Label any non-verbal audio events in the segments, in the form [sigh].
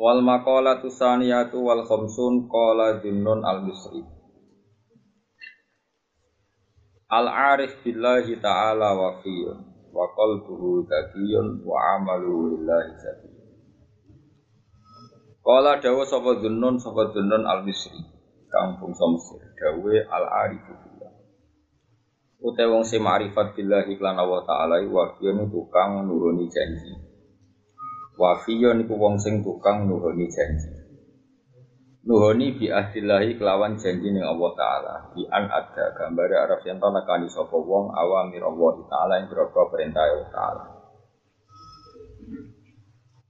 Wal maqalatu saniyatu wal khamsun qala Junnun al Misri. Al arif billahi ta'ala wa fiyun wa qalbuhu zakiyun wa amaluhu lillahi zakiyun. Qala dawa sapa Junnun sapa Junnun al Misri. Kang bangsa dawe al arif billah. Ute wong sing ma'rifat billahi lan Allah taala wa fiyun tukang nuruni janji. Wafiyon iku wong sing tukang nuhoni janji. Nuhoni bi ahdillahi kelawan janji ning Allah taala. Bi an ada gambare arep yen to nekani sapa wong awamir Allah taala ing pira perintah Allah taala.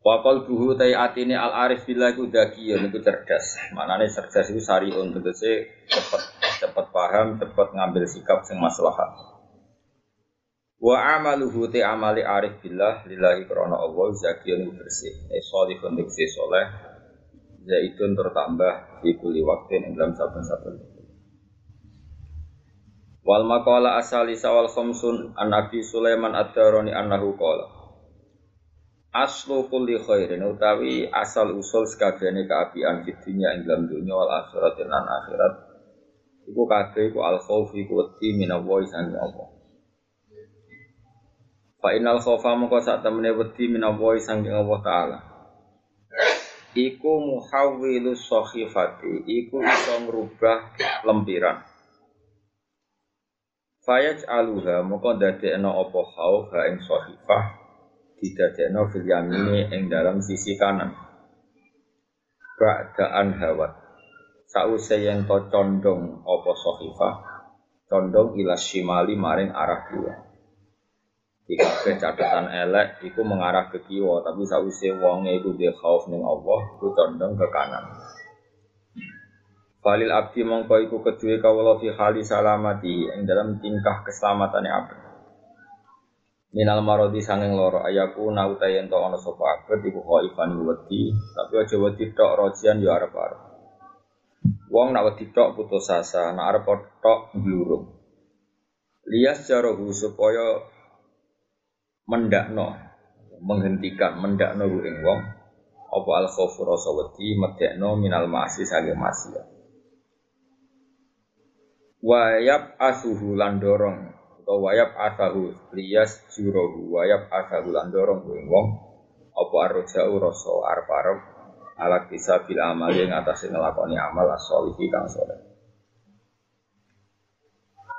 Wa qalbuhu tai atine al arif billah iku dakiyun iku cerdas. Manane cerdas iku sariun tegese cepet cepet paham, cepet ngambil sikap sing maslahat. Wa amaluhu te amali arif billah lillahi krana Allah zakiyun bersih. E sholihun diksi soleh. Zaitun tertambah di kuli waktu ing dalam saben-saben. Wal maqala asali sawal khamsun an Nabi Sulaiman ad-Darani annahu qala Aslu kulli khairin utawi asal usul sekabehane kaapian fid dunya ing dalam dunya wal akhirat lan akhirat iku kabeh iku al khauf iku wedi minallahi Allah Fa innal khaufa moko sak temene wedi minallahi sanging Allah taala. Iku muhawwilu sakhifati, iku iso ngrubah lempiran. Fayaj aluha moko dadekno apa khauf ha ing sakhifah didadekno fil yamini ing dalam sisi kanan. Ba'daan hawat. Sause yen to condong apa sakhifah, condong ila shimali maring arah kiwa. Di kabeh catatan elek iku mengarah ke kiwa, tapi sausé wonge iku dia khauf ning Allah, iku condong ke kanan. Falil abdi mongko iku kedue kawula fi hali salamati ing dalam tingkah keselamatane abdi. Minal marodi sanging loro ayaku nauta yen to ana sapa abdi iku khaifan wedi, tapi aja wedi tok rojian yo arep-arep. Wong nak wedi tok putus asa, nak arep tok glurung. Lias jarohu supaya mendakno menghentikan mendakno ku ing wong apa al khaufu rasa wedi medekno minal ma'asi sange maksiat wayab asuhu lan dorong utawa wayab asahu liyas jurohu wayab asahu lan dorong ku ing wong apa arja'u rasa arep-arep ala kisah bil amal yang atas ngelakoni amal as-solihi kang soleh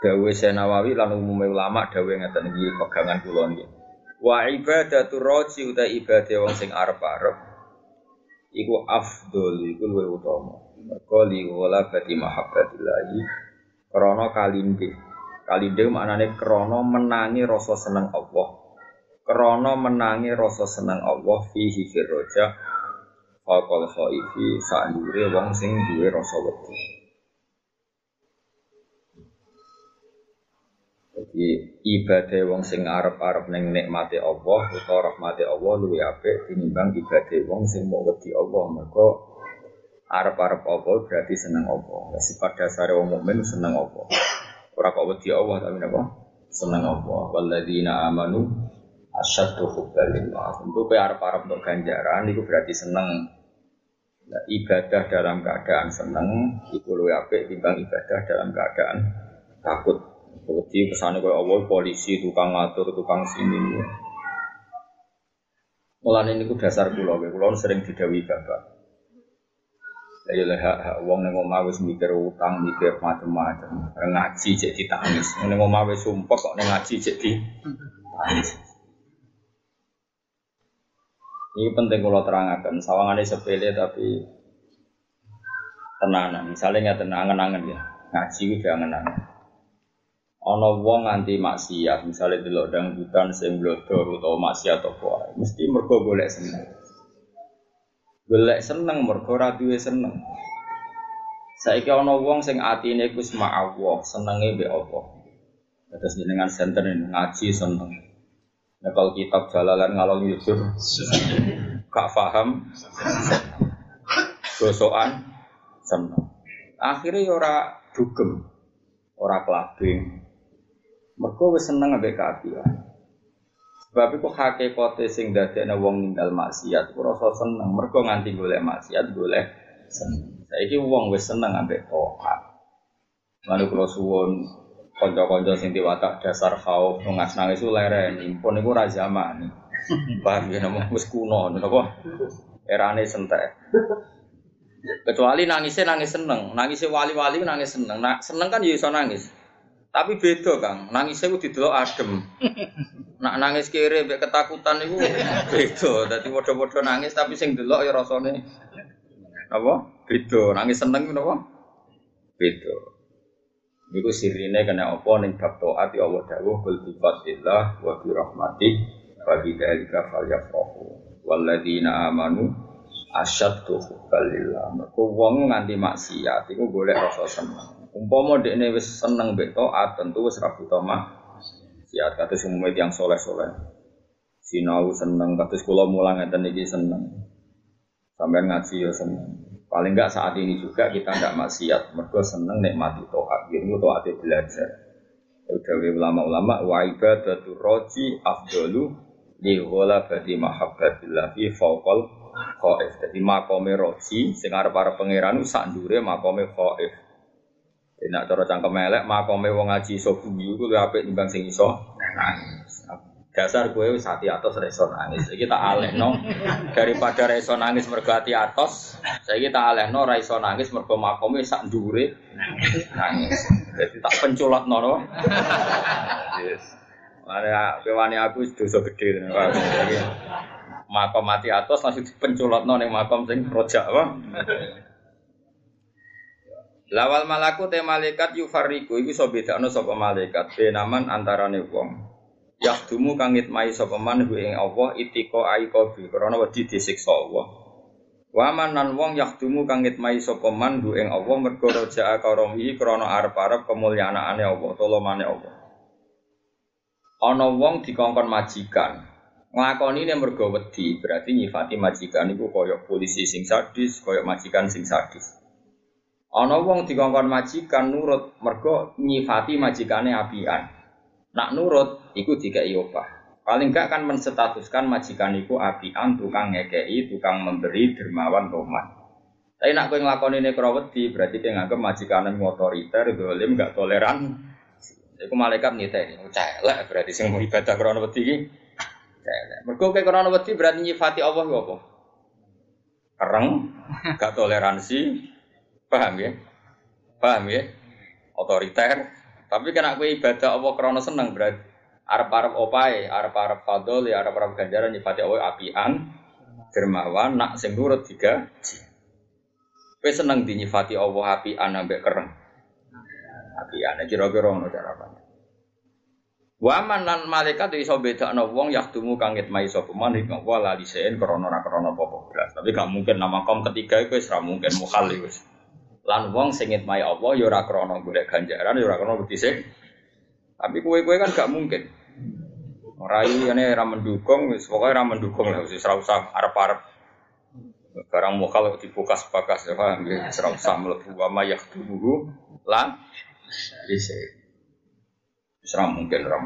Dawe Senawawi lan umumnya ulama dawe ngeten iki pegangan kula niki. Wa ibadatu roji uta ibadah wong sing arep-arep iku afdol iku luwih utama. Mergo li wala bati mahabbatillahi krana kalinde. Kalinde maknane krana menangi rasa seneng Allah. Krana menangi rasa seneng Allah fihi firroja faqal khaifi sandure wong sing duwe rasa wedi. Jadi ibadah wong sing arep-arep ning nikmate Allah utawa rahmate Allah luwih apik tinimbang ibadah wong sing mau wedi Allah. Mergo arep-arep Allah berarti seneng Allah. Ya, sifat dasar wong mukmin seneng Allah. Ora kok wedi Allah tapi napa? Seneng Allah. Walladzina amanu asyaddu hubban lillah. Tentu kowe arep-arep untuk ganjaran iku berarti seneng. Nah, ibadah dalam keadaan seneng iku luwih apik timbang ibadah dalam keadaan takut. Wedi kesane kaya Allah polisi, tukang ngatur, tukang sini. Mulane niku dasar kula, kula sering didawi bapak. Ya lah hak hak wong ning omah mikir utang, mikir macam-macam. Ngaji cek ditangis. Ning omah wis kok ngaji cek ditangis. Ini penting kalau terangkan, sawangannya sepele tapi tenanan. Misalnya nggak tenangan-angan ya, ngaji udah angan-angan. Ono wong nganti maksiat, misalnya delok dangdutan sing blodor utawa maksiat apa mesti mergo golek seneng. Golek seneng mergo ora duwe seneng. Saiki ana wong sing atine iku ma Allah, senenge mbek Allah. Terus jenengan senten ngaji seneng. Nekal kitab jalalan ngalor yusuf gak paham gosokan seneng. Akhirnya ya ora dugem, ora kelabing. Mergo wis seneng ambek kaapian. Sebab itu hakikate sing dadekne wong ninggal maksiat ora rasa seneng, mergo nganti golek maksiat golek seneng. Saiki wong wis seneng ambek taat. Lalu kula suwun kanca-kanca sing diwatak dasar khauf ngas nangis ku leren impun iku ra zaman. Paham ya nemu wis kuno napa? Erane sentek. Kecuali nangisnya nangis seneng, nangisnya wali-wali nangis seneng. Nah, seneng kan ya iso nangis. Tapi beda Kang, nangisnya ku didelok adem. Nak nangis kiri mbek ketakutan itu beda. Dadi padha-padha nangis tapi sing delok ya rasane apa? Beda. Nangis seneng napa? Beda. Iku sirine kena apa ning bab taat ya Allah dawuh kul bi wa bi rahmati wa bi dzalika falyafrahu. Walladzina amanu asyaddu hubbalillah. Mergo wong nganti maksiat iku golek rasa seneng. Umpama dekne wis seneng mbek taat tentu wis ra butuh maksiat kados umume tiyang soleh-soleh. Sinau seneng kados kula mulang ngeten iki seneng. Sampai ngaji ya seneng. Paling enggak saat ini juga kita enggak maksiat, mereka seneng nikmati tohat. Ini tohat belajar. Udah ulama-ulama wa ibadatu roji afdalu li badi mahabbatillah fi fawqal khaif. Jadi makome roji sing arep-arep pangeran sak ndure makome khaif. Nek cara cangkem elek makome wong ngaji iso guyu kuwi apik timbang sing iso nangis. Dasar gue wis hati atos reso nangis. Iki tak alehno daripada reso nangis mergo hati atos, saiki tak alehno ra iso nangis mergo makome sak ndure nangis. Jadi tak penculot nono. Yes. Mana kewani aku dosa gede Makom mati atos langsung dipenculot nono makom sing rojak apa? Lawal malaku te malaikat yufariku iku iso bedakno sapa malaikat benaman antarane wong. Yahdumu kangit mai sapa man ing Allah itiko aiko bi krana wedi disiksa Allah. Wa manan wong yahdumu kangit mai sapa man ing Allah mergo raja karomi krana arep-arep kemulyaaane Allah, tolomane Allah. Ana wong dikongkon majikan. Nglakoni ini mergo wedi, berarti nyifati majikan iku koyok polisi sing sadis, koyok majikan sing sadis. Ana wong dikongkon majikan nurut mergo nyifati majikane apian. Nak nurut, iku dikai opah. Paling enggak kan menstatuskan majikan iku apian, tukang ngekei, tukang memberi, dermawan, roman. Tapi nak kowe nglakoni ini krawedi, berarti kowe nganggep majikan otoriter, dolim, enggak toleran. Iku malaikat niteni, celek berarti sing mau ibadah krana wedi iki. Celek. Mergo kowe krana wedi berarti nyifati Allah apa? Kereng, gak toleransi, paham ya? Paham ya? Otoriter, tapi kena kue ibadah Allah krono seneng berarti arep-arep opae, arep-arep fadol ya arep-arep ganjaran nyifati Allah apian, dermawan, nak sing nurut tiga. Kue seneng dinyifati Allah apian ambek kereng. Apian, kira-kira ngono cara apa? Waman lan malaikat iso bedakno wong yaktumu kangit mai sapa man ing wa la lisein krana ora krana apa Tapi gak mungkin nama kaum ketiga iku wis mungkin mukhal wis. Lan wong sing ngitmai Allah ya ora krana golek ganjaran ya ora krana. Tapi kue-kue kan gak mungkin. Rai ini ra mendukung, wis pokoke ra mendukung lah wis ora usah arep-arep. Barang mokal dibukas bakas ya paham ya, ora usah mlebu wa ma yaktubuhu lan mungkin ra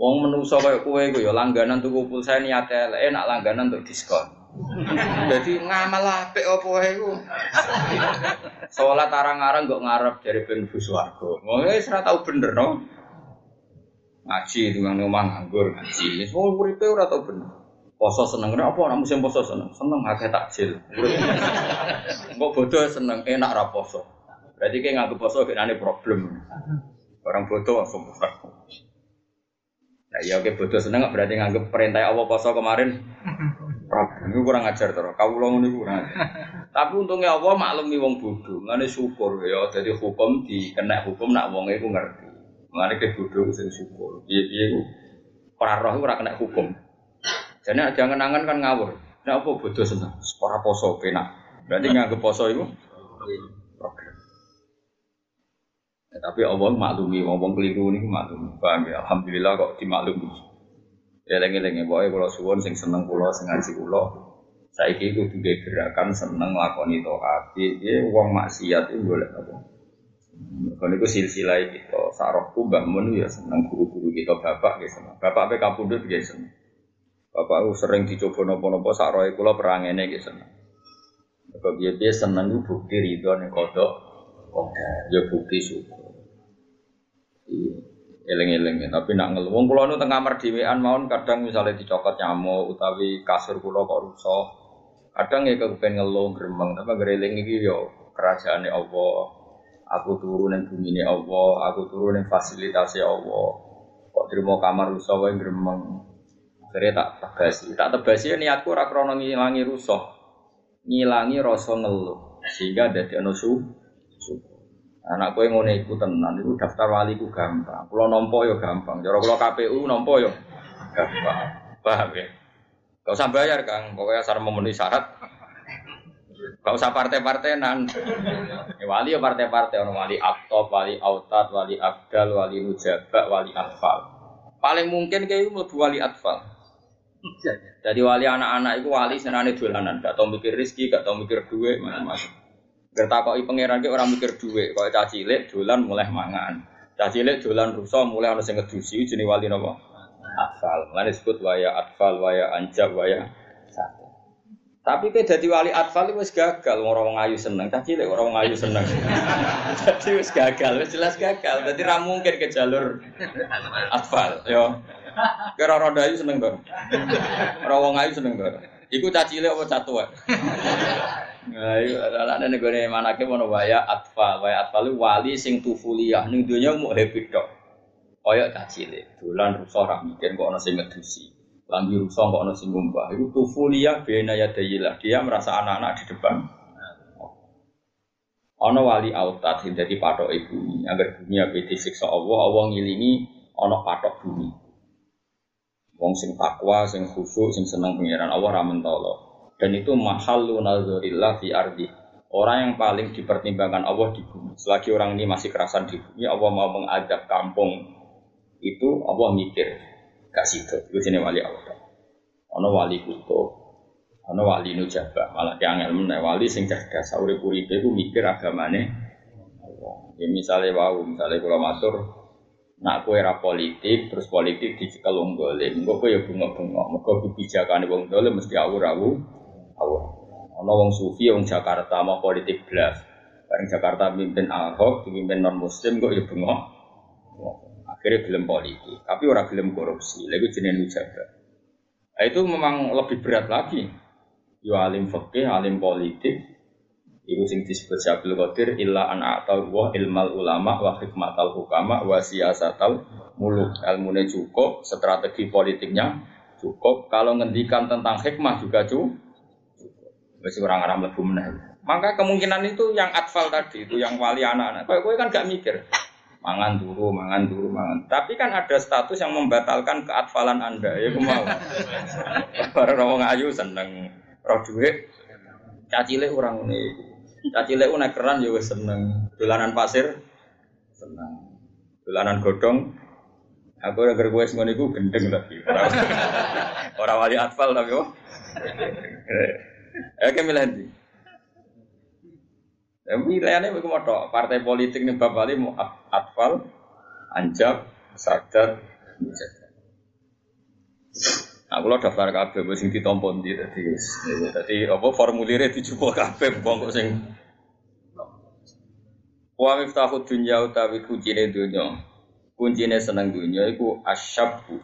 Wong menungso kaya kowe iku ya langganan tuku pulsa niate elek, enak langganan untuk diskon. Jadi ngamal apik apa wae iku. Salat arang-arang kok ngarep dari ben swarga. Wong wis ora tau bener no. Ngaji di nang omah nganggur ngaji. Wis wong uripe ora tau bener. Poso seneng apa nek musim poso seneng? Seneng akeh takjil. Kok bodoh seneng enak ra poso. Berarti kayak nganggep poso kenane problem. Orang bodoh langsung Nah, ya oke bodoh seneng berarti nganggep perintah Allah poso kemarin Prabu ini kurang ajar terus. Kau ulang ini kurang ajar. [laughs] Tapi untungnya Allah maklumi wong bodoh. Ngene syukur ya. Jadi hukum di kena hukum nak wong itu ngerti. Ngene ke bodoh sing syukur. Iya iya itu. Para roh ora kena hukum. Jadi ada kenangan kan ngawur. Nah apa bodoh seneng? Ora poso penak. Berarti nganggep poso itu program. Ya, tapi Allah maklumi, ngomong keliru ini maklumi. Paham ya? Alhamdulillah kok dimaklumi. Ya lengi-lengi, pokoknya kalau suwon sing seneng pulau, sing ngaji pulau, saya kira itu juga gerakan seneng lakoni to'at. Dia uang maksiat itu boleh apa? Kalau itu silsilah kita, sarokku Mbak Mun ya seneng guru-guru kita bapak ya seneng. Bapak apa kapundut ya seneng. Bapak sering dicoba nopo-nopo saroy kula perangene ya seneng. Bapak dia dia seneng itu bukti ridho nih kodok, ya bukti syukur. Iya, eleng-eleng tapi nak ngeluh. Wong kula nu tengah kamar dhewean mawon kadang misalnya dicokot nyamuk utawi kasur kula kok rusak. Kadang ya kepen ngeluh gremeng, tapi gereling iki yo kerajaane Allah aku turun yang bumi ini Allah, aku turun yang fasilitasi Allah. Kok terima kamar rusak wae gremeng. Akhirnya tak tebasi, tak tebasi ya niatku ora krana ngilangi rusak. Ngilangi rasa ngeluh sehingga dadi su. Anak kowe ngene iku tenan iku daftar wali ku gampang. Kula nampa ya gampang. Cara kula KPU nampa ya gampang. Paham ya? Gak usah bayar Kang, pokoknya asal memenuhi syarat Gak usah partai-partainan. Ya, wali ya partai-partai, orang wali aktob, wali autat, wali abdal, wali nujabak, wali atfal. Paling mungkin kayak itu lebih wali atfal. Jadi wali anak-anak itu wali senane dolanan, gak tau mikir rizki, gak tau mikir duit, macam-macam. Gertakoi pangeran orang mikir duit, kalau cacilik dolan mulai mangan. Cacilik dolan rusak mulai orang sing ngedusi jenis wali nopo. Atfal. Mulane disebut waya atfal, waya anjab, waya tapi kayak jadi wali atfal wis gagal, orang orang ayu seneng, tak cilik orang orang ayu seneng. [laughs] jadi wis gagal, wis jelas gagal. Jadi ra mungkin ke jalur atfal, yo. Kira orang ayu seneng dong. Orang orang ayu seneng dong. Iku caci apa catuan? Nah, adalah nih gue mana ke mau waya atfal, waya atfal wali sing tufuliyah nih dunia mau happy dok. Koyok caci le, dolan rusak ramikin kok orang sing ngedusi. Lambi rusak kok ono sing ngumpah itu tufulia bena yadayilah dia merasa anak-anak di depan. Ono wali autat jadi patok ibu agar bumi ape disiksa Allah Allah ngilingi ono patok bumi. Wong sing takwa sing khusyuk sing seneng pengiran Allah ra mentolo dan itu mahallu nazarillah fi ardi. Orang yang paling dipertimbangkan Allah di bumi. Selagi orang ini masih kerasan di bumi Allah mau mengadap kampung itu Allah mikir gak sido itu jenis wali Allah. Ono wali kuto ono wali nujabah. Malah yang ilmu wali sing cerdas. Urip uripe ku mikir agamane ya misalnya wau misalnya kalau matur nak kue era politik terus politik dicekel wong dolim. Engko kowe ya bunga-bunga mergo kebijakane wong dolim mesti awur-awur awur ono wong sufi wong Jakarta mau politik belas bareng Jakarta mimpin Ahok dipimpin non muslim kok ya bunga akhirnya gelem politik. Tapi orang gelem korupsi. Lagi jenis ujabat nah, itu memang lebih berat lagi. Yo alim fakih alim politik. Iku sing disebut Syabil Qadir illa an a'tal wa ilmal ulama wa hikmatal hukama wa siyasatal muluk. Ilmunya cukup, strategi politiknya cukup. Kalau ngendikan tentang hikmah juga cukup. Masih orang orang lebih menang. Maka kemungkinan itu yang atfal tadi, itu yang wali anak-anak. Kau kan gak mikir mangan dulu, mangan dulu, mangan. Tapi kan ada status yang membatalkan keatfalan Anda. Ya aku mau. [laughs] Para orang ayu seneng roh duit. Cacile orang ini. Cacile naik keran juga seneng. Dolanan pasir seneng. Dolanan godong Aku udah gue gue gendeng tapi orang wali atfal tapi oh. Eh, milih Ya pilihannya mau moto partai politik nih Bapak Ali mau atfal, anjab, sadat, Aku lo daftar kabeh wis sing ditampa ndi dadi wis. Dadi apa formulire dicoba kabeh kok sing Wa miftahu dunya utawi kuncine dunya. Kuncine seneng dunya iku asyabu.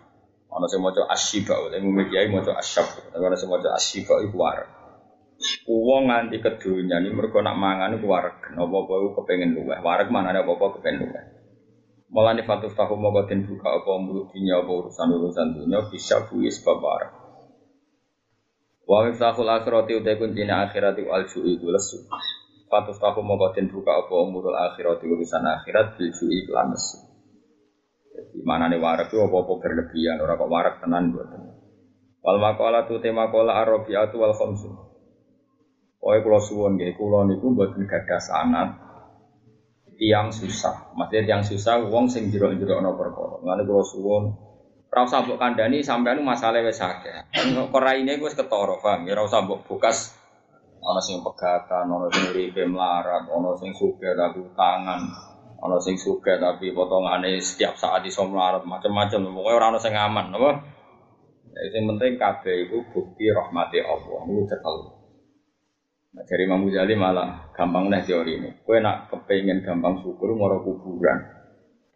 Ana sing maca asyiba, utawa kiai maca asyab. Ana sing maca asyiba iku war. Uang nganti kedunya ini mereka nak mangan itu wareg. Apa-apa itu kepengen luweh. Wareg mana ada apa-apa kepengen luweh. Malah nih fatuf tahu mau den buka apa mulut dunia apa urusan urusan dunia bisa buis babar. Wa miftahul akhirati utai kuncina akhirati ju'i itu lesu. Fatuf tahu mau den buka apa umurul akhirati urusan akhirat bil ju'i lan lesu. Jadi mana nih itu apa-apa berlebihan. Orang kok wareg tenan buat. Wal maqala tu tema kola arabiatu wal khamsu. Pokoke kula suwun nggih, kula niku mboten gadah sanad tiang susah. Maksudnya tiang susah wong sing jero-jero ana perkara. Ngene kula suwun ora usah mbok kandhani sampean masalah wis. Kok raine wis ketara, paham ya ora usah bukas ana sing pegatan, ana sing uripe melarat, ana sing sugih tapi utangan, ana sing sugih tapi potongane setiap saat iso melarat, macam-macam. Pokoke ora ana sing aman, apa? Ya, yang penting kabeh itu bukti rahmati Allah. Itu cekel. Nah, dari Imam Ghazali malah gampang nih teori ini. Kue nak kepengen gampang syukur ngoro kuburan.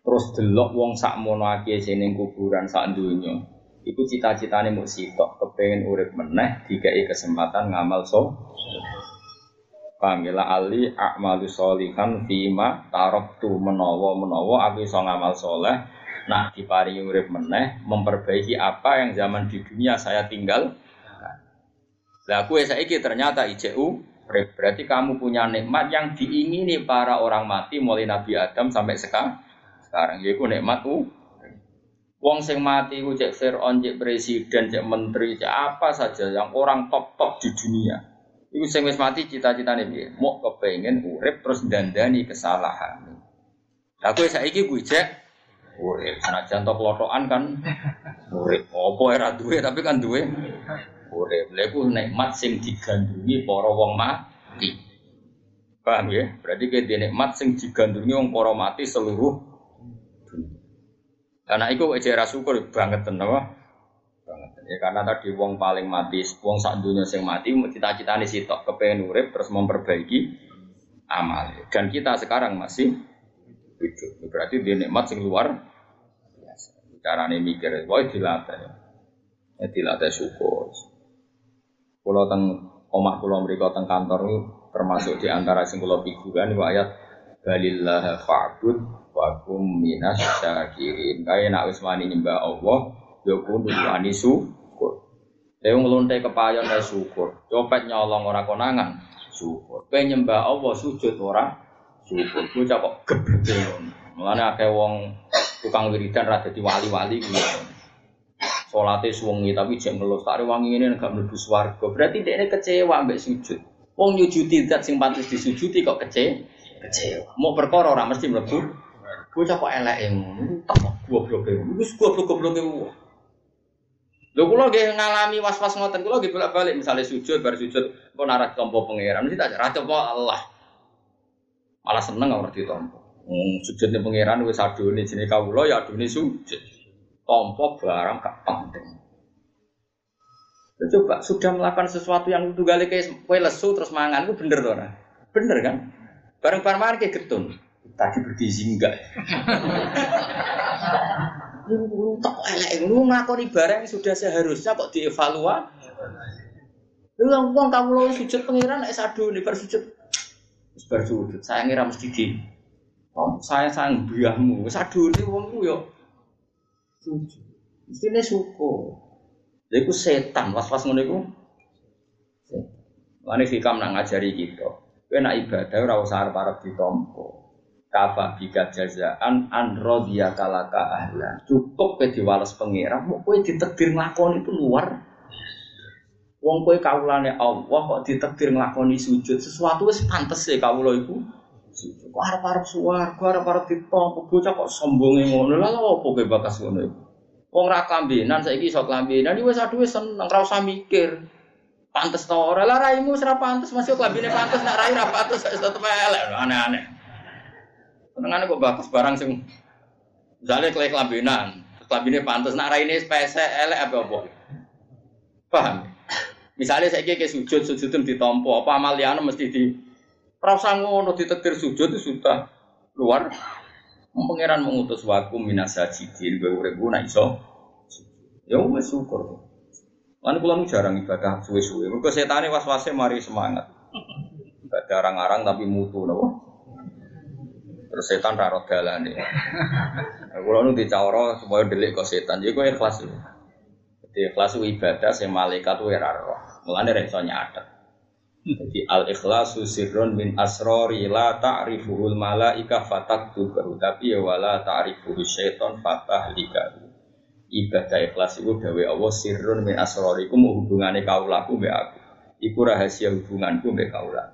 Terus delok wong sak mono akeh sing kuburan sak dunya. Iku cita-citane mau sitok, kepengen urip meneh dikai kesempatan ngamal so. Paham ya ali a'malu sholihan fima taroktu menawa menawa aku iso ngamal soleh nah diparingi urip meneh memperbaiki apa yang zaman di dunia saya tinggal lah kue saiki ternyata ICU berarti kamu punya nikmat yang diingini para orang mati mulai Nabi Adam sampai sekarang sekarang yaitu nikmat u Wong sing mati ku cek Fir'aun, cek presiden, cek menteri, cek apa saja yang orang top-top di dunia. Iku sing wis mati cita-citane piye? Mau kepengen urip terus dandani kesalahan. Lah kowe saiki kuwi cek urip. Senajan tok lotokan kan urip. Apa ora duwe tapi kan duwe urip. Lha iku nikmat sing digandrungi para wong mati. Paham ya? Berarti kayak nikmat sing digandrungi wong para mati seluruh karena itu ejar syukur banget apa? Banget. Ya karena tadi wong paling mati, wong sak dunia sing mati cita-cita nih sitok kepengen urip terus memperbaiki amal. Dan kita sekarang masih hidup. Berarti dia nikmat sing luar biasa. Cara nih mikir, wah dilatih. Ya dilatih syukur. Kalau teng omah pulau mereka teng kantor termasuk di antara sing kula figuran ayat balillah fa'bud wakum minas syakirin. Kaya nak wis nyembah Allah, ya kudu wani syukur. Dewe ngelonte kepayon ya syukur. Copet nyolong ora konangan, syukur. Kowe nyembah Allah sujud ora syukur. Bocah kok geblek. Mulane akeh wong tukang wiridan ra dadi wali-wali kuwi. Salate suwengi tapi jek tak wangi ini gak mlebu swarga. Berarti dia kecewa mbek sujud. Wong nyujudi zat sing pantes disujudi kok kecewa. Kecewa. Mau perkara ora mesti mlebu Bocah kok elek ngono, tak goblok e. Wis goblok-goblok e. Lho kula nggih ngalami was-was ngoten, kula nggih bolak-balik misalnya sujud bar sujud kok narak tompo pangeran, mesti tak ra Allah. Malah seneng ora ditompo. Hmm, sujudnya pangeran wis adone jenenge kawula ya adone sujud. Tompo barang gak penting. Coba sudah melakukan sesuatu yang itu gale kayak kue lesu terus mangan, itu bener tuh, bener kan? Bareng-bareng kayak getun. Tadi bergizi enggak. [laughs] Lu tak elek, lu ngakoni barang yang sudah seharusnya kok dievaluasi. Lu yang uang kamu lo sujud pengiran, es sadu nih bersujud. Bersujud, saya ngira mesti di. Oh, saya sayang biahmu, sadu nih uangku yo. Sujud, mesti nih suko. Jadi ku setan, was-was ngono iku. Setan. fikam nak ngajari kita. Kowe nak ibadah ora usah arep-arep kafa bika jazaan an rodiya kalaka ahlan cukup ke diwales pengira mau kue ditekdir ngelakoni itu luar wong kue kaulane Allah kok ditekdir ngelakoni sujud sesuatu wis pantes ya itu sujud kok harap harap harap harap ditompo bocah kok sombongnya ngono. Lah apa kue bakas ngono itu wong ra kelambinan saiki iso kelambinan iki wis aduh wis seneng ra usah mikir. Pantes to ora? Lah raimu ora pantes masih kelambine pantes nak rai ra pantes tetep elek. Aneh-aneh. Senengane kok bagus barang sing misalnya kelek kelambinan, kelambine pantas nak raine spese elek apa apa. Paham? Misalnya saya kayak sujud, sujud itu ditompo, apa amal mesti di rasa ngono ditetir sujud itu sudah luar. Pangeran mengutus waku minas sajidin, gue urip nak iso. Ya wes syukur. Lan kula jarang ibadah suwe-suwe. Mergo setane was-wase mari semangat. Ibadah arang-arang tapi mutu napa? Terus setan raro dalan nih. Kalau nu dicawro supaya delik ke setan, jadi gue ikhlas lu. Jadi ikhlas ibadah, saya malaikat tuh raro. Mulane rekso nyatet. Jadi al ikhlasu sirrun min asrori la ta'rifuhul malaika fatak tubahu tapi ya wala ta'rifuhu syaiton fatah likahu. ibadah ikhlas itu dawe Allah sirrun min asrarikum hubungane kaulaku mbek aku. Iku rahasia hubunganku mbek kaula.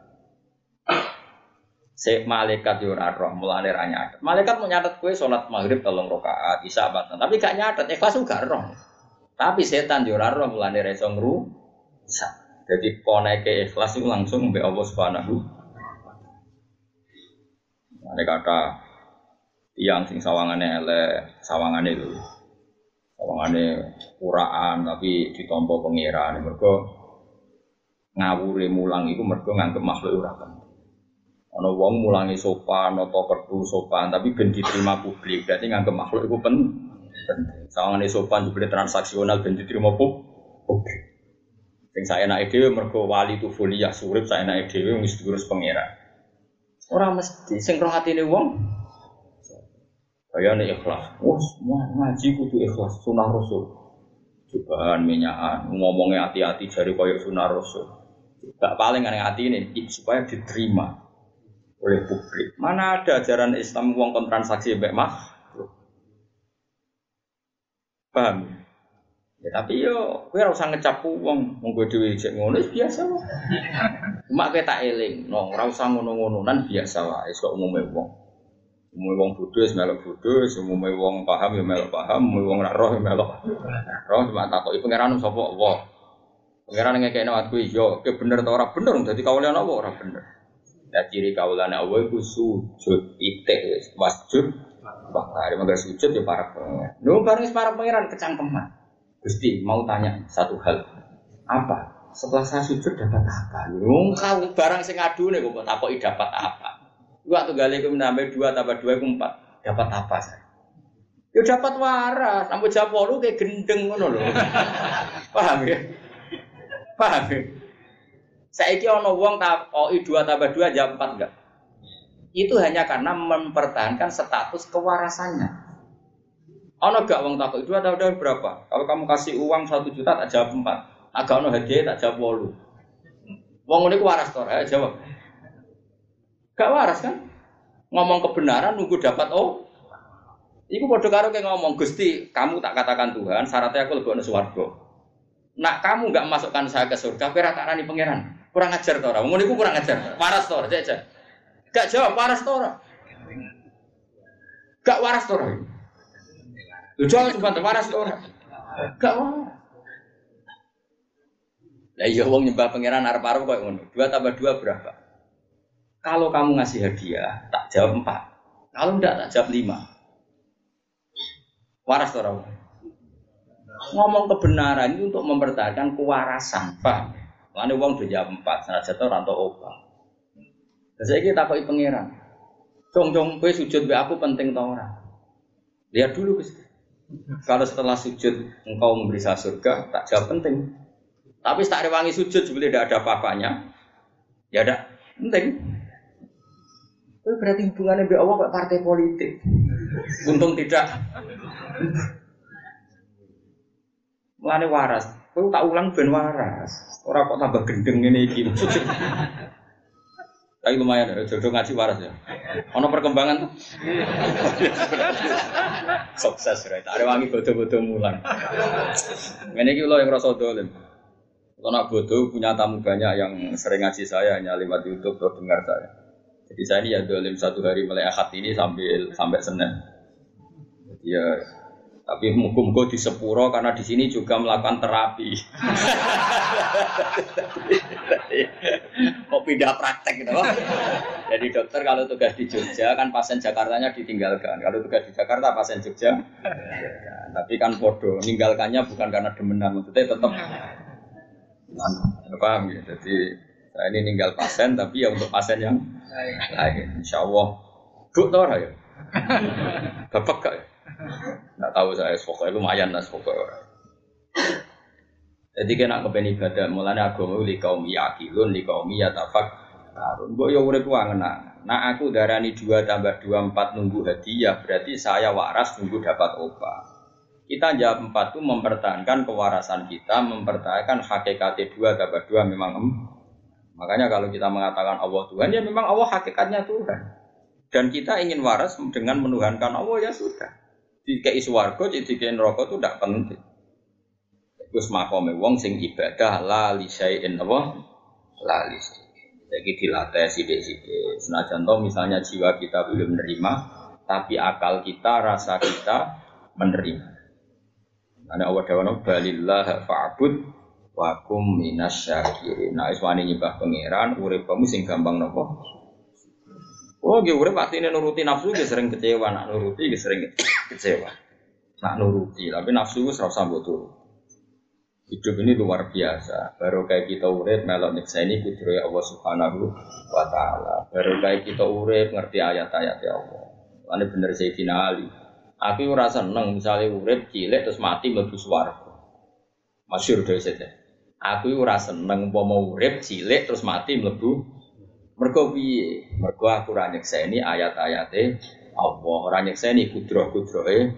Se malaikat yo ora roh mulane ra. Malaikat mau nyatet kowe salat maghrib telung rakaat, isya batan. Tapi gak nyatet ikhlas gak roh. Tapi setan yo ora roh mulane ra. Jadi koneke ikhlas itu langsung mbek Allah Subhanahu Ada kata tiang sing sawangane elek, sawangane itu Sawangane kuraan tapi ditompo pengiran. Mergo ngawure mulang itu mergo nganggep makhluk penting. Ono wong mulangi sopan, noto kertu sopan, tapi ben diterima publik. Berarti nganggep makhluk itu penting. Sawangane sopan juga transaksional ben diterima publik. Sing saya naik dewe mergo wali tu foliyah surip saya naik dewe wis diurus pengiran. Orang mesti sing roh hatine wong Bayane ikhlas. Wah, semua ngaji kudu ikhlas sunah rasul. Cobaan minyakan, ngomongnya hati-hati jari koyo sunah rasul. Gak paling aneh hati ini supaya diterima oleh publik. Mana ada ajaran Islam uang kontransaksi mbek mah? Paham? Ya tapi yo kowe ora usah ngecap wong, wong kowe jek ngono biasa wae. Cuma kowe tak eling, no ora usah ngono-ngononan biasa wae kok umume wong. Umum wong bodoh ya melok umum wong paham ya melok paham, umum wong nak roh ya melok roh cuma takoki pangeran sapa Allah. Pangeran ngekekno aku iya, ke bener ta ora bener dadi kawulan apa ora bener. Ya ciri kawulan Allah iku sujud titik wis wasjud Bakari mangga sujud ya para pangeran. Lho bareng para pangeran kecangkeman. Gusti mau tanya satu hal. Apa? Setelah saya sujud dapat apa? Wong barang sing adune kok takoki dapat apa? Waktu gali itu menambah dua tambah dua itu empat. Dapat apa saya? Ya dapat waras. Sampai walu kayak gendeng ngono loh. [laughs] Paham ya? Paham ya? Saya kira ono wong takoki dua tambah dua jam empat enggak? Itu hanya karena mempertahankan status kewarasannya. Ono gak wong takut dua tambah dua berapa? Kalau kamu kasih uang satu juta tak jawab empat. Agak ono hadiah tak jawab walu. Wong ini waras tor, ya jawab. Gak waras kan? Ngomong kebenaran nunggu dapat oh. Iku bodoh karo kayak ngomong Gusti, kamu tak katakan Tuhan, syaratnya aku lebih swarga. Nak kamu nggak masukkan saya ke surga, kira tak rani pangeran. Kurang ajar tora. Ngomong iku kurang ajar. Waras tora, aja. Gak jawab waras tora. Gak waras tora. Lu jawab cuma waras tora. Gak waras. Lah iya wong nyembah pangeran arep-arep kok ngono. Dua tambah dua berapa? Kalau kamu ngasih hadiah, tak jawab empat. Kalau enggak, tak jawab lima. Waras orang. Ngomong kebenaran itu untuk mempertahankan kewarasan, paham? Lalu uang udah jawab empat, salah jatuh rantau. Dan saya kita pakai pangeran. Cong cong, kue sujud be aku penting tau orang. Lihat dulu guys. Kalau setelah sujud engkau memberi saya surga, tak jawab penting. Tapi tak rewangi sujud sebelum tidak ada apa-apanya, ya ada penting. Itu berarti hubungannya dengan Allah partai politik. Untung tidak. Mulane waras. Kau tak ulang ben waras. Orang kok tambah gendeng ini iki. Tapi lumayan ya, jodoh ngaji waras ya. Ono perkembangan. Sukses ya. Ada wangi bodoh-bodoh mulan. Ini kita yang rasa dolim. Kalau nak bodoh punya tamu banyak yang sering ngaji saya hanya lewat YouTube atau dengar saya. Jadi saya ini ya dolim satu hari mulai akad ini sampai sampai senin. Ya tapi mukum di sepuro karena di sini juga melakukan terapi. [laughs] Mau pindah praktek gitu. Jadi dokter kalau tugas di Jogja kan pasien Jakartanya ditinggalkan. Kalau tugas di Jakarta pasien Jogja. Ya, tapi kan bodoh, meninggalkannya bukan karena demenan, maksudnya tetap paham ya. Jadi saya ini ninggal pasien tapi ya untuk pasien yang lain. Insya Allah. Bu tau ya? Bapak gak ya? Nggak tahu saya, pokoknya lumayan lah pokoknya. Jadi kena kepen ibadah, mulanya agama li kaum yakilun, li kaum yatafak. Karun, gue ya urip ngena. Nah aku darani dua tambah dua empat nunggu hadiah, berarti saya waras nunggu dapat obat. Kita jawab empat itu mempertahankan kewarasan kita, mempertahankan hakikat dua tambah dua memang Makanya kalau kita mengatakan Allah Tuhan, ya memang Allah hakikatnya Tuhan. Dan kita ingin waras dengan menuhankan Allah ya sudah. Dikei swarga, dikei neraka itu tidak penting. Terus makome wong sing ibadah la li syai'in apa? La li Jadi dilatih sidik-sidik. Senajan toh misalnya jiwa kita belum menerima, tapi akal kita, rasa kita menerima. Ana Allah dawana balillah fa'bud wa kum minas syakirin. Nah, iswani nyembah pangeran, urip kamu sing gampang nopo? Oh, gue urip ini nuruti nafsu gue sering kecewa, nak nuruti gue sering kecewa. Nak nuruti, tapi nafsu gue serasa butuh. Hidup ini luar biasa. Baru kayak kita urip melok nyeksa ini kudroy Allah Subhanahu wa taala. Baru kayak kita urip ngerti ayat-ayat ya Allah. Ini bener Sayyidina Ali. Aku ora seneng misalnya urip cilik terus mati mlebu swarga. Masyhur dhewe saja. Aku ora seneng umpama urip cilik terus mati mlebu Mergo piye? Mergo aku ora nyekseni ayat-ayate Allah, ora nyekseni kudroh-kudrohe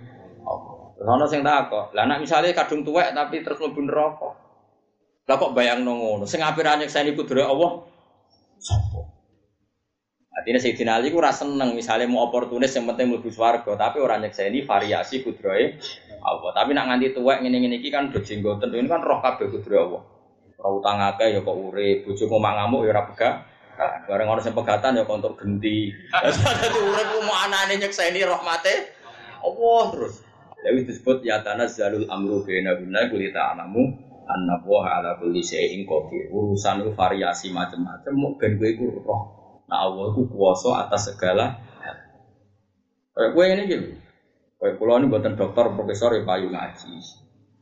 Ana sing takok, "Lah nek misale kadung tuwek tapi terus mlebu neraka." Lah kok bayangno ngono? Sing ora nyekseni kudrohe Allah? Sopo? Artinya Sayyidina Ali ku ora seneng misalnya mau oportunis yang penting mlebu swarga, tapi ora nyekseni variasi kudrohe Allah. Tapi nak nganti tuwek ngene-ngene iki kan do jenggoten, ini kan roh kabeh kudrohe Allah. Ora utang akeh ya kok urip, bojomu ngamuk ya ora pegah. Bareng orang sing pegatan ya untuk genti. [laughs] Dadi urip ku mau anane nyekseni rahmate Allah terus. Ya wis disebut ya tanazzalul amru guna kulita alamu anna wa ala kulli syai'in qadir. Urusan itu variasi macam-macam mau ben kowe iku roh. Nah Allah ku kuwasa atas segala hal. Kayak kowe ini gitu. Kayak kula ini buatan dokter, profesor ya payu ngaji.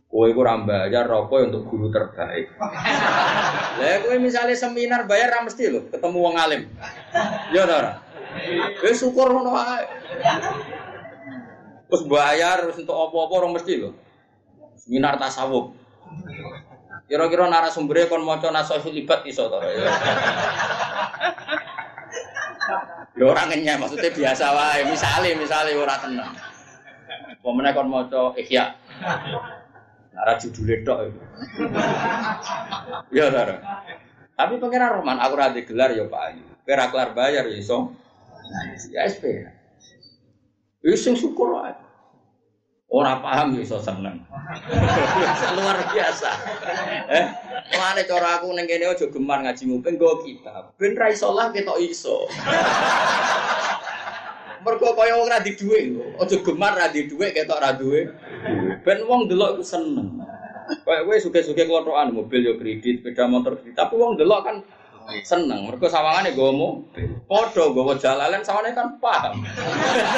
Kowe iku ora bayar rokok untuk guru terbaik. [laughs] Lah kowe misalnya seminar bayar ra mesti lho ketemu wong alim. Ya ora? Wis syukur ngono. Terus bayar untuk apa-apa orang mesti lho. Seminar tasawuf. Kira-kira narasumbernya kon maca nasihul libat iso to. Ora ngenyek maksudnya biasa wae. Misale misale ora tenang. Pemenang kon maca ihya. Nara judulnya tok. Ya, Nara. Tapi pengiran Roman, aku rada gelar ya Pak Ayu. Kira kelar bayar ya iso. Ya SP. Iso syukur aja. Orang paham ya iso seneng. [laughs] Luar biasa. Eh, mana cara aku neng kene aja gemar ngaji nguping go kitab. Ben ra iso lah ketok iso. [laughs] Mergo kaya wong ra di dhuwit lho. Aja gemar ra di dhuwit ketok ra duwe. Ben wong delok iku seneng. Kayak kowe suge-suge kelothokan mobil yo kredit, sepeda motor kredit, tapi wong delok kan seneng. Mergo sawangane nggawa mobil. Padha nggawa jalalan sawane kan paham.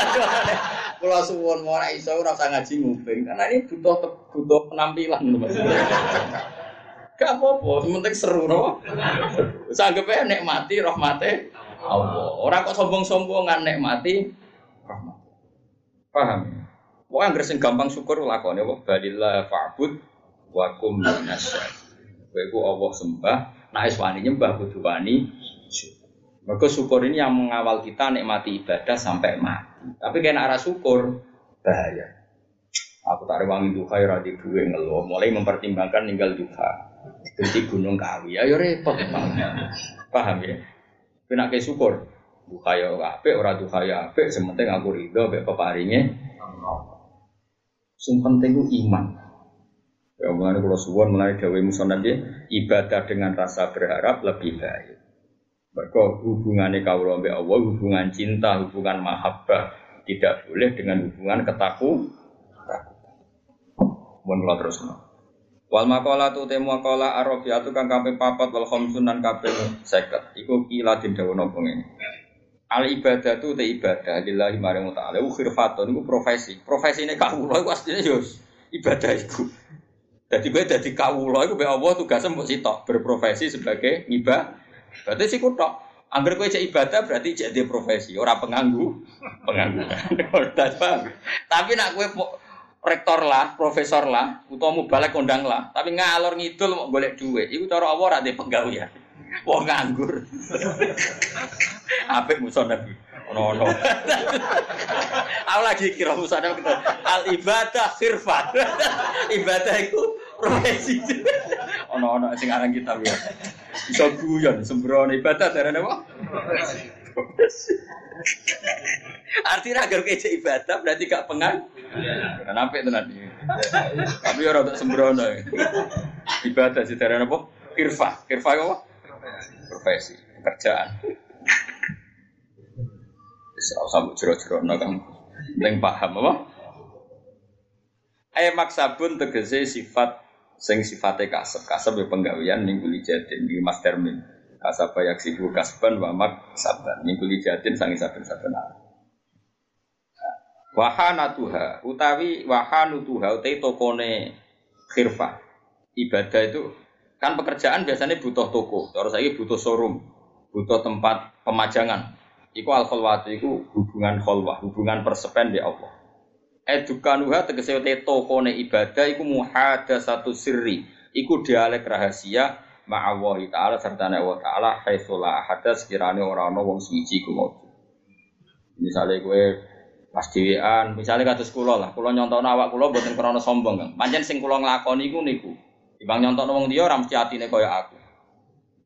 [laughs] Kula suwun ora iso ora usah ngaji nguping karena ini butuh butuh penampilan. Gak apa-apa, penting seru no. Sanggepe nikmati rahmate Allah. Orang kok sombong-sombongan nikmati rahmat. Paham? Pokoknya anggere sing gampang syukur lakone wa balillah fa'bud wa kum minasy Kowe ku Allah sembah, nah wis wani nyembah kudu wani Mergo syukur ini yang mengawal kita nikmati ibadah sampai mati. Tapi kena arah syukur bahaya. Aku tak rewangi duha ya di duwe ngeluh, mulai mempertimbangkan ninggal duha. Jadi gunung kawi, ayo repot. Paham ya? Kena ke syukur. Duha ya apik, ora duha ya apik, sementing aku ridho mek peparinge. Sing penting iman. Ya mulai kalau suwon mulai dawe musonab ya, ibadah dengan rasa berharap lebih baik. Mereka hubungannya kaulah mbak Allah, hubungan cinta, hubungan mahabbah tidak boleh dengan hubungan ketaku. Mohon kalau terus. Wal makola tu temu makola arabiatu kang kaping papat wal khamsun lan kaping 50. Iku kila den dawa napa ngene. Al ibadah tu te ibadah lillahi maring ta'ala. Wa khirfatun iku profesi. Profesine kawula iku asline yo ibadah iku. Jadi gue jadi kawula iku be Allah tugasnya mbok sitok berprofesi sebagai ngibah. Berarti sih kutok. Angger kowe cek ibadah berarti cek dia profesi, ora penganggu, penganggu. [laughs] Tapi nak kowe rektor lah, profesor lah, utawa balik kondang lah, tapi ngalor ngidul mau golek duit, itu cara Allah ada penggawean. Wong nganggur. Apik musuh Nabi. Ono ono. Aku lagi kira musuh Nabi Al ibadah khirfat. ibadah itu profesi. Ono ono sing aran kita ya. Iso guyon sembrono ibadah darane apa? Artinya agar kece ibadah berarti gak pengan. Kenapa itu nanti? Tapi orang tak sembrono. Ibadah sih dari apa? Kirfa, kirfa apa? Profesi, pekerjaan. Bisa usah jero-jero kamu. Penting paham apa? Eh maksabun tegese sifat sing sifatnya kasep. Kasep ya penggawean ning kuli jatin. Di mas termin kasaba yak sibu kasban wa mak saban. Ning kuli jatin sangi saben saben wahana tuha. Utawi wahanu tuha utai tokone khirfa. Ibadah itu kan pekerjaan biasanya butuh toko. Terus lagi butuh showroom. Butuh tempat pemajangan. Iku al kholwatu iku hubungan kholwah, hubungan persepen di Allah. Edukanuha tegese te tokone ibadah iku muhada satu sirri, iku dialek rahasia ma'awahi ta'ala serta Allah ta'ala haitsulah ahada sekiranya orang-orang wong suci ku. Misalnya gue pas dhewean, misalnya kados kula lah, kula nyontok awak kula mboten krana sombong, Kang. Pancen sing kula nglakoni iku niku. Timbang nyontok wong liya ora mesti atine kaya aku.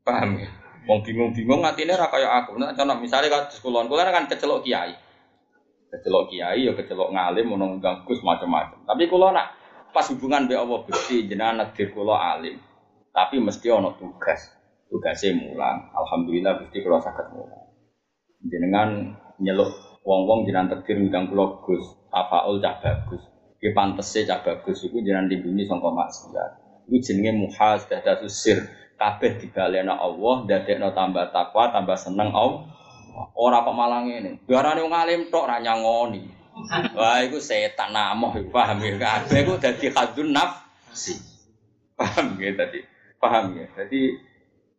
Paham ya? Wong bingung-bingung ngatine ra kaya aku. Nek contoh misale kados kula, kula kan kecelok kiai. Kecelok kiai ya kecelok ngalim ono ganggus macam-macam. Tapi kula nak pas hubungan be Allah Gusti jenengan nakdir kula alim. Tapi mesti ono tugas. Tugasnya mulang. Alhamdulillah Gusti kula saged mulang. Jenengan nyeluk wong-wong jenengan takdir ngundang kula Gus. Tafaul cah bagus. Ki pantese cah bagus iku jenengan lindungi sangka maksiat. Iku jenenge muhasadatus sir kabeh dibalena Allah, dadekno tambah takwa, tambah seneng Allah. Ora kok malah ngene. Darane wong alim tok ra nyangoni. Wah, iku setan namoh, paham ya? Kabeh iku dadi khadun nafsi. Paham ya tadi? Paham ya? Jadi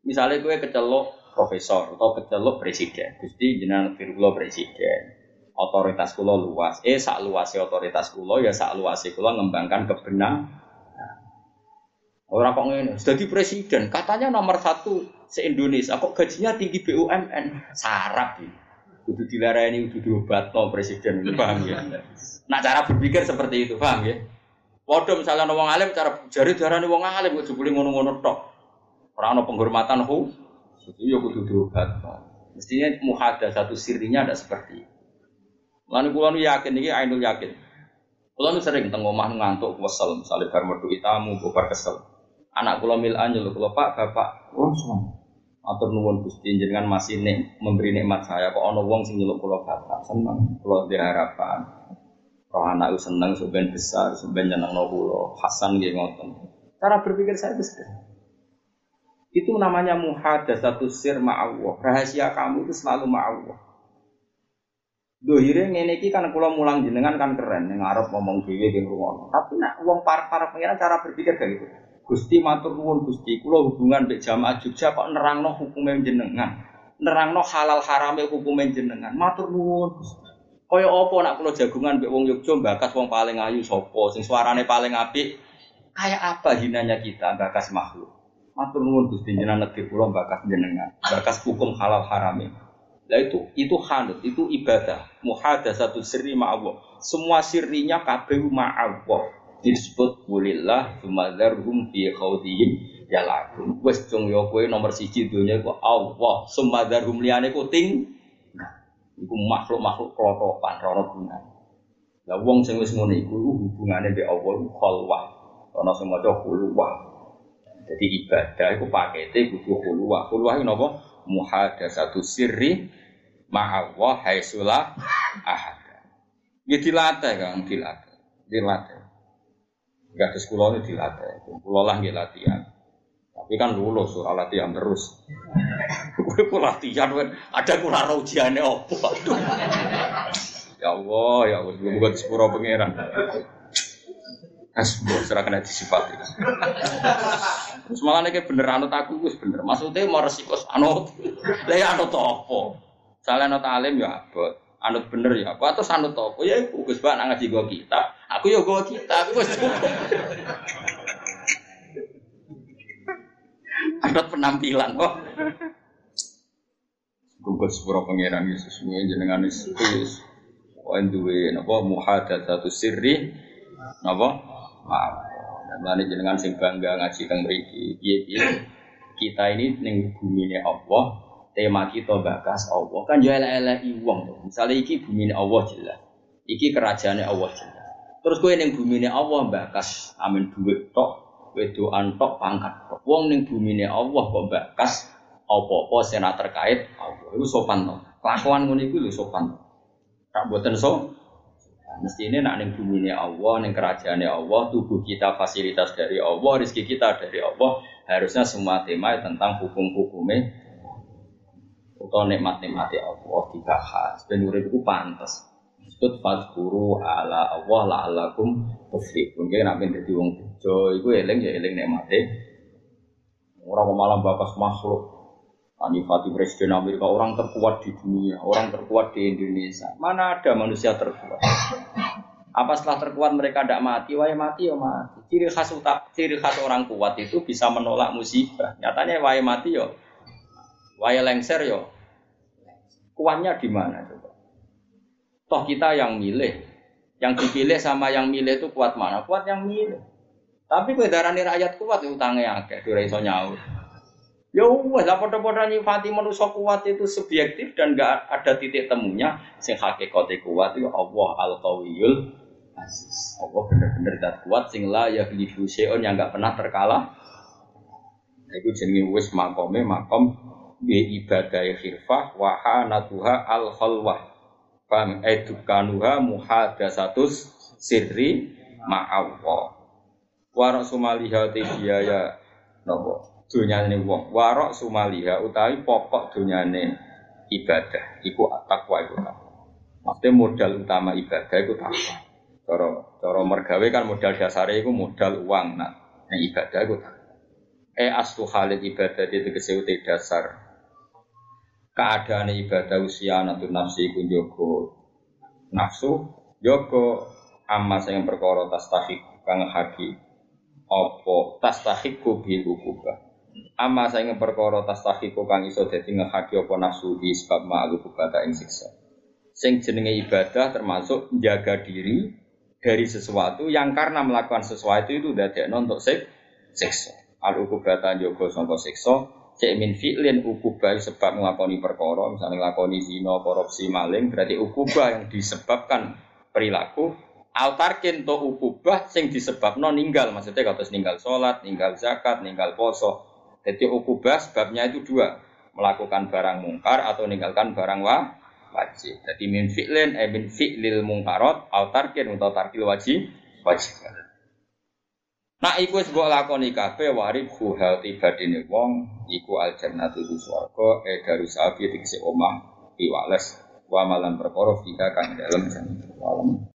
misalnya gue kecelok profesor atau kecelok presiden, Gusti jenengan kula presiden. Otoritas kula luas. Eh sak luasnya otoritas kula ya sak luasnya kula ngembangkan kebenaran Orang kok ngene, jadi presiden, katanya nomor satu se Indonesia, kok gajinya tinggi BUMN, sarap ini. Kudu dilarani, kudu diobat no presiden, paham ya? Nah cara berpikir seperti itu, paham ya? Waduh misalnya wong alim, cara jari darah wong alim, jebuli ngono-ngono tok. Orang no penghormatan hu, itu ya kudu diobat. Mestinya muhada satu sirinya ada seperti itu. Lalu kulo yakin ini, ainul yakin. Kulo sering tengok omah ngantuk kesel, misalnya bar merdu tamu, bubar kesel. Anak kula mil anjel kula Pak, Bapak, oh semua. Atur nuwun Gusti jenengan masih nek memberi nikmat saya kok ana wong sing nyeluk kula Bapak. Seneng kula harapan. Roh anak seneng sebenarnya besar, sebenarnya nyenengno kula. Hasan nggih ngoten. Cara berpikir saya itu sederhana. Itu namanya satu sir ma'allah. Rahasia kamu itu selalu ma'allah. Dohire ngene iki kan kula mulang jenengan kan keren ning arep ngomong dhewe ning rumah. Tapi nak wong para-para pengiran cara berpikir kayak gitu. Gusti matur nuwun Gusti, kula hubungan mbek jamaah Jogja kok nerangno hukume jenengan. Nerangno halal harame hukume jenengan. Matur nuwun Gusti. Kaya apa nak kula jagungan mbek wong Yogja bakas wong paling ayu sapa, sing suarane paling apik. Kayak apa hinanya kita bakas makhluk. Matur nuwun Gusti jenengan negeri kula bakas jenengan. Bakas hukum halal harame. Lah itu, itu hanut, itu ibadah. Muhadasatu sirri ma'allah. Semua sirrinya kabeh ma'allah disebut kulillah sumadarhum fi khawdihim yalakun wes cung yo kowe nomor siji dunia ku Allah. Sumadarhum liyane ku ting. Iku makhluk-makhluk klotokan rono guna lah wong sing wis ngono iku hubungane mbek Allah khalwah ana sing maca khulwah. Jadi ibadah iku pakete kudu khulwah. Khulwah iku napa? Muhadatsatu sirri ma'allah haitsulah ahad Ya dilatih kan, dilatih, dilatih. Gak ada sekolah ini dilatih. Kulo lah nggak latihan. Tapi kan lulus soal latihan terus. [laughs] Gue pun latihan, ada kurang ujiannya opo. ya Allah, ya Allah, gue bukan sepuro pangeran. As, serah kena disifati. Terus malah nih bener anut aku, gue bener. Maksudnya mau resiko anut, lah ya anut apa? Salah anut alim ya abot anut bener ya apa atau anut apa ya Gus Bak ngaji gua kita aku ya gua kita aku wis cukup. Anut penampilan kok. Gugus sepuro pangeran Yesus semuanya jenengan Yesus. Wan duwe napa muhadatsatu sirri napa? Maaf. Lani jenengan sing bangga ngaji teng mriki. Piye-piye kita ini ning bumi Allah tema kita bakas Allah. Kan ya elek-eleki wong to. Misale iki bumine Allah jelas. Iki kerajaane Allah jelas. Terus kowe ning bumine Allah bakas amin duit tok, wedoan tok pangkat tok. Wong ning bumine Allah kok bakas apa-apa sing terkait Allah. Iku sopan to. Kelakuan ngono iku lho sopan. Tak boten so. Mesti ini nak ning bumine Allah, ning kerajaane Allah, tubuh kita fasilitas dari Allah, rezeki kita dari Allah. Harusnya semua tema tentang hukum-hukumnya atau nikmat-nikmati Allah dibahas ben urip iku pantes disebut fadhkuru ala Allah la'allakum tuflihun kene nek dadi wong bejo iku eling ya eling nikmate orang malam bakas makhluk Anifati Presiden Amerika orang terkuat di dunia, orang terkuat di Indonesia. Mana ada manusia terkuat? Apa setelah terkuat mereka tidak mati? Wah mati ya mati. Ciri khas utak, ciri khas orang kuat itu bisa menolak musibah. Nyatanya wah mati ya, wah lengser ya Kuatnya di mana coba? Toh kita yang milih, yang dipilih sama yang milih itu kuat mana? Kuat yang milih. Tapi kue darani rakyat kuat itu utangnya agak, dua iso nyaur. Ya wes lah podo-podo nyifati manusia kuat itu subjektif dan gak ada titik temunya. Sing hakikate kuat itu Allah al qawiyul aziz. Allah bener-bener dat kuat sing la ya ghlibu yang gak pernah terkalah. Iku jenenge wis makome makom bi ibadah khirfah wa hanatuha al khalwah fam edukanuha muhadasatus sirri ma'awwa warok sumaliha te biaya nopo dunyane wong warok sumaliha utawi pokok dunyane ibadah iku takwa iku Maksudnya modal utama ibadah itu takwa. Cara cara mergawe kan modal dasarnya itu modal uang. Nah, ibadah itu takwa. Eh astu halid ibadah itu tegese dasar keadaan ibadah usia natu nafsi ku joko nafsu joko amma sing perkara tastahik kang haki opo tastahik ku bil ukubah amma sing perkara tastahik kang iso dadi ngehaki apa nafsu di sebab ma'al ukubah ing siksa. Sing jenenge ibadah termasuk jaga diri dari sesuatu yang karena melakukan sesuatu itu dadekno untuk sik siksa. Al ukubata jogo sangka siksa cek min fi'lin ukubah sebab ngelakoni perkara, misalnya ngelakoni zina, korupsi, maling, berarti ukubah yang disebabkan perilaku altarkin to ukubah sing disebabno ninggal, maksudnya kalau ninggal sholat, ninggal zakat, ninggal poso. Jadi ukubah sebabnya itu dua, melakukan barang mungkar atau meninggalkan barang wa, wajib. Jadi min fi'lin, eh min fi'lil mungkarot, altarkin atau tarkil wajib, wajib. Nak iku wis mbok lakoni kabeh warib hal tibadine wong iku al jannatu swarga e darus sabi tegese omah piwales wa malan perkara fika kang dalem